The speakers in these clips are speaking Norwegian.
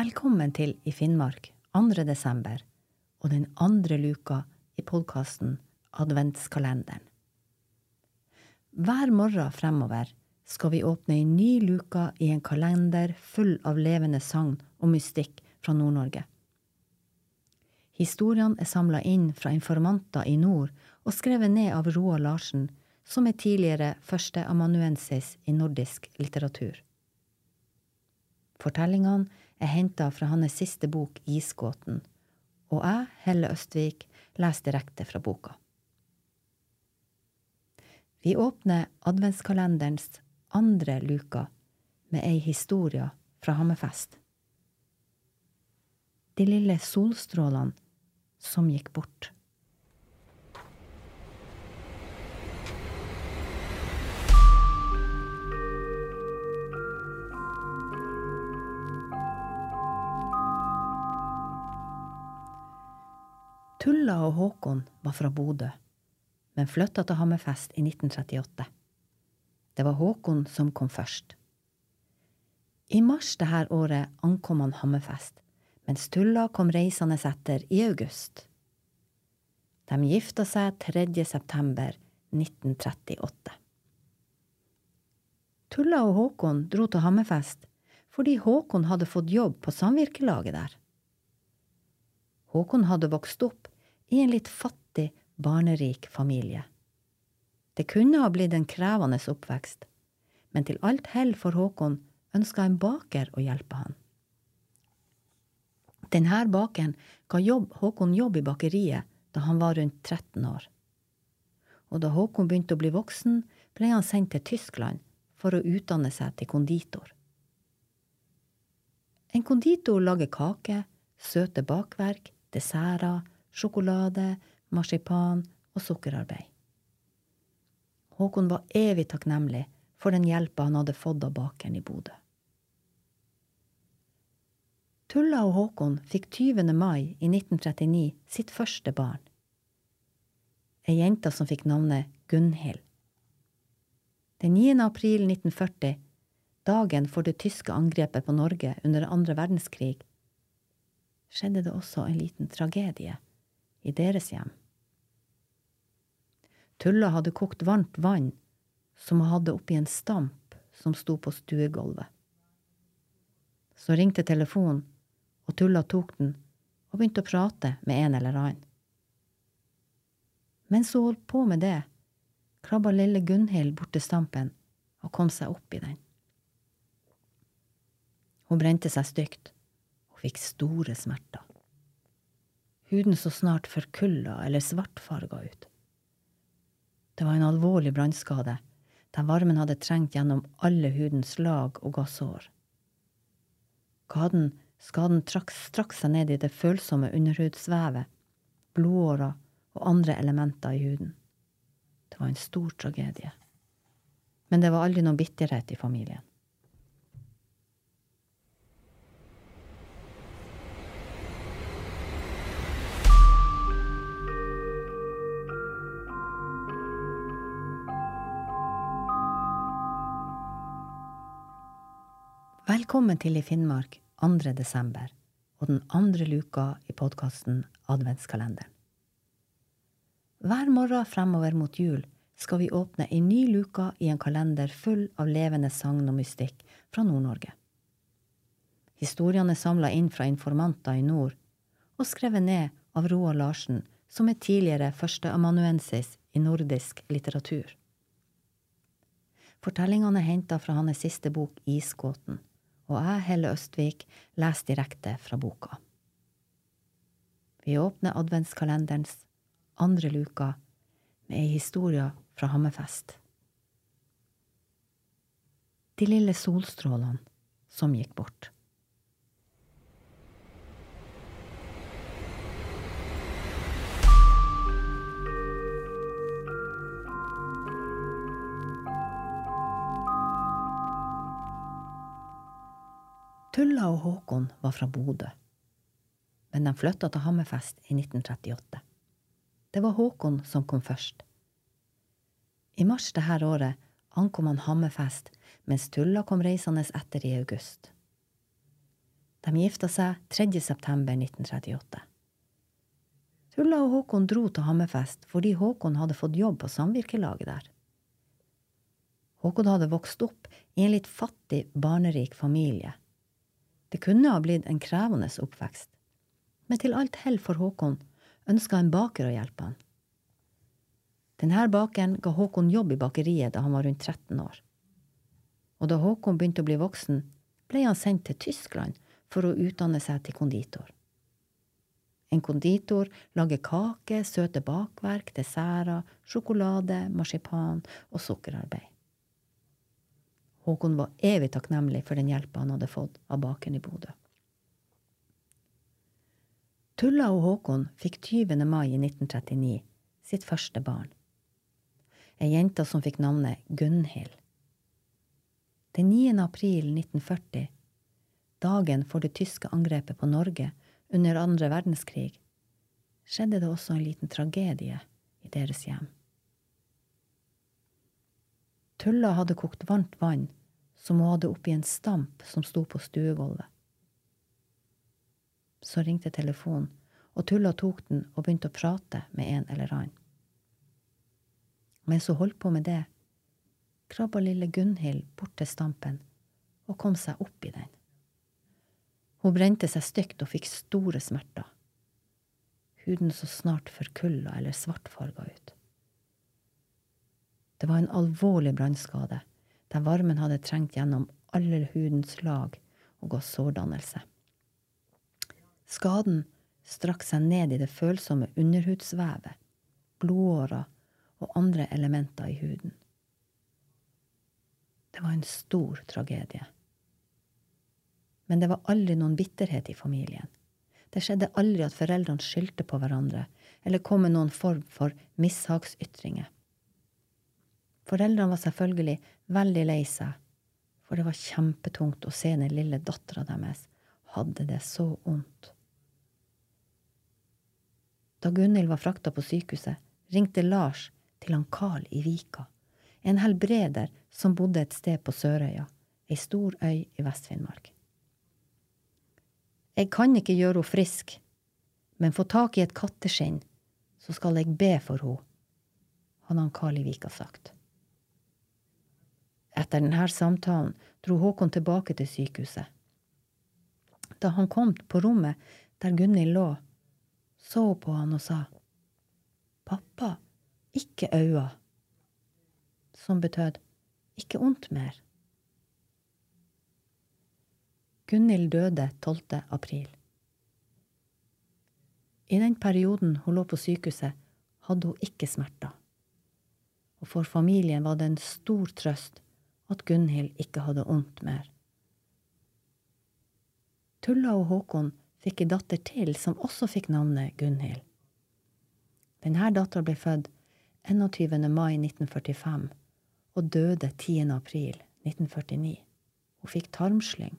Velkommen til I Finnmark 2. desember og den andre luka i podkasten Adventskalenderen. Hver morgen fremover skal vi åpne ei ny luka i en kalender full av levende sagn og mystikk fra Nord-Norge. Historiene er samla inn fra informanter i nord og skrevet ned av Roar Larsen, som er tidligere førsteamanuensis i nordisk litteratur. Fortellingene er henta fra hans siste bok Isgåten, og jeg, Helle Østvik, leser direkte fra boka. Vi åpner adventskalenderens andre luka med ei historie fra Hammerfest. De lille solstrålene som gikk bort. Tulla og Håkon var fra Bodø, men flytta til Hammerfest i 1938. Det var Håkon som kom først. I mars dette året ankom han Hammerfest, mens Tulla kom reisende etter i august. De gifta seg 3. september 1938. Tulla og Håkon dro til Hammerfest fordi Håkon hadde fått jobb på samvirkelaget der. Håkon hadde vokst opp i en litt fattig, barnerik familie. Det kunne ha blitt en krevende oppvekst, men til alt hell for Håkon ønska en baker å hjelpe han. Denne bakeren ga jobb, Håkon jobb i bakeriet da han var rundt 13 år. Og da Håkon begynte å bli voksen, ble han sendt til Tyskland for å utdanne seg til konditor. En konditor lager kake, søte bakverk, desserter, sjokolade, marsipan og sukkerarbeid. Håkon var evig takknemlig for den hjelpa han hadde fått av bakeren i Bodø. Tulla og Håkon fikk 20. mai i 1939 sitt første barn. Ei jente som fikk navnet Gunhild. Den 9. april 1940, dagen for det tyske angrepet på Norge under andre verdenskrig, skjedde det også en liten tragedie i deres hjem. Tulla hadde kokt varmt vann som hun hadde oppi en stamp som sto på stuegulvet. Så ringte telefonen, og Tulla tok den og begynte å prate med en eller annen. Mens hun holdt på med det, krabba lille Gunhild bort til stampen og kom seg opp i den. Hun brente seg stygt og fikk store smerter. Huden så snart forkulla eller svartfarga ut. Det var en alvorlig brannskade, der varmen hadde trengt gjennom alle hudens lag og ga sår. Skaden, skaden trakk straks seg ned i det følsomme underhudsvevet, blodårer og andre elementer i huden. Det var en stor tragedie. Men det var aldri noe bitterhet i familien. Velkommen til i Finnmark 2. desember og den andre luka i podkasten Adventskalenderen. Hver morgen fremover mot jul skal vi åpne ei ny luke i en kalender full av levende sagn og mystikk fra Nord-Norge. Historiene er samla inn fra informanter i nord og skrevet ned av Roar Larsen, som er tidligere førsteamanuensis i nordisk litteratur. Fortellingene er henta fra hans siste bok Isgåten og jeg, Helle Østvik, leser direkte fra boka. Vi åpner adventskalenderens andre luka med ei historie fra Hammerfest. De lille solstrålene som gikk bort. Tulla og Håkon var fra Bodø, men de flytta til Hammerfest i 1938. Det var Håkon som kom først. I mars dette året ankom han Hammerfest, mens Tulla kom reisende etter i august. De gifta seg 3. september 1938. Tulla og Håkon dro til Hammerfest fordi Håkon hadde fått jobb på samvirkelaget der. Håkon hadde vokst opp i en litt fattig, barnerik familie. Det kunne ha blitt en krevende oppvekst, men til alt hell for Håkon ønska en baker å hjelpe han. Denne bakeren ga Håkon jobb i bakeriet da han var rundt 13 år. Og da Håkon begynte å bli voksen, ble han sendt til Tyskland for å utdanne seg til konditor. En konditor lager kake, søte bakverk, desserter, sjokolade, marsipan og sukkerarbeid. Håkon var evig takknemlig for den hjelpa han hadde fått av bakeren i Bodø. Tulla og Håkon fikk 20. mai i 1939 sitt første barn. Ei jente som fikk navnet Gunhild. Den 9. april 1940 dagen for det tyske angrepet på Norge under andre verdenskrig, skjedde det også en liten tragedie i deres hjem. Tulla hadde kokt varmt vann som hun hadde oppi en stamp som sto på stuegulvet. Så ringte telefonen, og Tulla tok den og begynte å prate med en eller annen. Mens hun holdt på med det, krabba lille Gunhild bort til stampen og kom seg opp i den. Hun brente seg stygt og fikk store smerter. Huden så snart forkulla eller svartfarga ut. Det var en alvorlig brannskade, der varmen hadde trengt gjennom alle hudens lag og ga sårdannelse. Skaden strakk seg ned i det følsomme underhudsvevet, blodårer og andre elementer i huden. Det var en stor tragedie men det var aldri noen bitterhet i familien. Det skjedde aldri at foreldrene skyldte på hverandre eller kom med noen form for mishagsytringer. Foreldrene var selvfølgelig veldig lei seg, for det var kjempetungt å se den lille dattera deres hadde det så vondt. Da Gunhild var frakta på sykehuset, ringte Lars til han Carl i Vika, en helbreder som bodde et sted på Sørøya, ei stor øy i Vest-Finnmark. Jeg kan ikke gjøre henne frisk, men få tak i et katteskinn, så skal jeg be for henne, hadde han Carl i Vika sagt. Etter denne samtalen dro Håkon tilbake til sykehuset. Da han kom på rommet der Gunhild lå, så på han og sa, Pappa, ikke øya!» som betød ikke ondt mer. Gunhild døde 12. april. I den perioden hun lå på sykehuset, hadde hun ikke smerter. Og for familien var det en stor trøst at Gunhild ikke hadde vondt mer. Tulla og Håkon fikk ei datter til som også fikk navnet Gunhild. Denne dattera ble født 21. mai 1945 og døde 10. april 1949. Hun fikk tarmslyng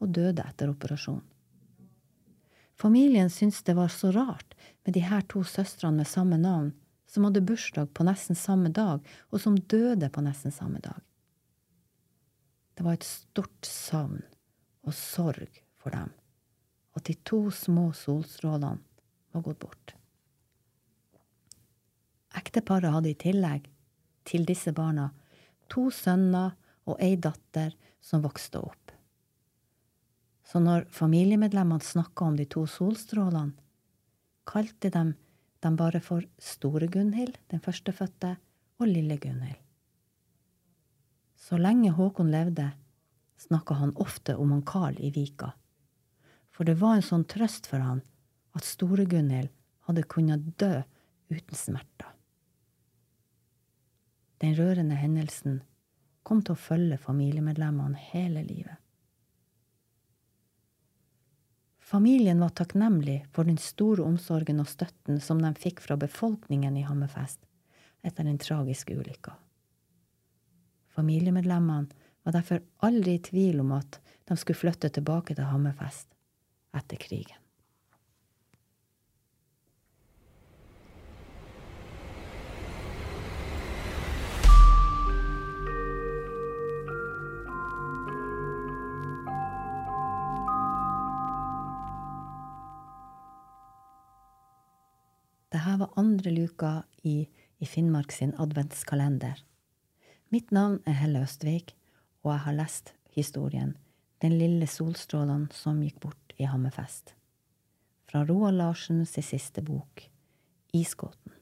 og døde etter operasjonen. Familien syntes det var så rart med de her to søstrene med samme navn, som hadde bursdag på nesten samme dag, og som døde på nesten samme dag. Det var et stort savn og sorg for dem at de to små solstrålene var gått bort. Ekteparet hadde i tillegg til disse barna to sønner og ei datter som vokste opp. Så når familiemedlemmene snakka om de to solstrålene, kalte de dem bare for Store Gunhild, den førstefødte, og Lille Gunhild. Så lenge Håkon levde, snakka han ofte om han Karl i Vika, for det var en sånn trøst for han at Store Gunhild hadde kunnet dø uten smerter. Den rørende hendelsen kom til å følge familiemedlemmene hele livet. Familien var takknemlig for den store omsorgen og støtten som de fikk fra befolkningen i Hammerfest etter den tragiske ulykka. Familiemedlemmene var derfor aldri i tvil om at de skulle flytte tilbake til Hammerfest etter krigen. Dette var andre luka i, i Finnmark sin adventskalender. Mitt navn er Helle Østvik, og jeg har lest historien Den lille solstrålen som gikk bort i Hammerfest. Fra Roald Larsens siste bok, Isgåten.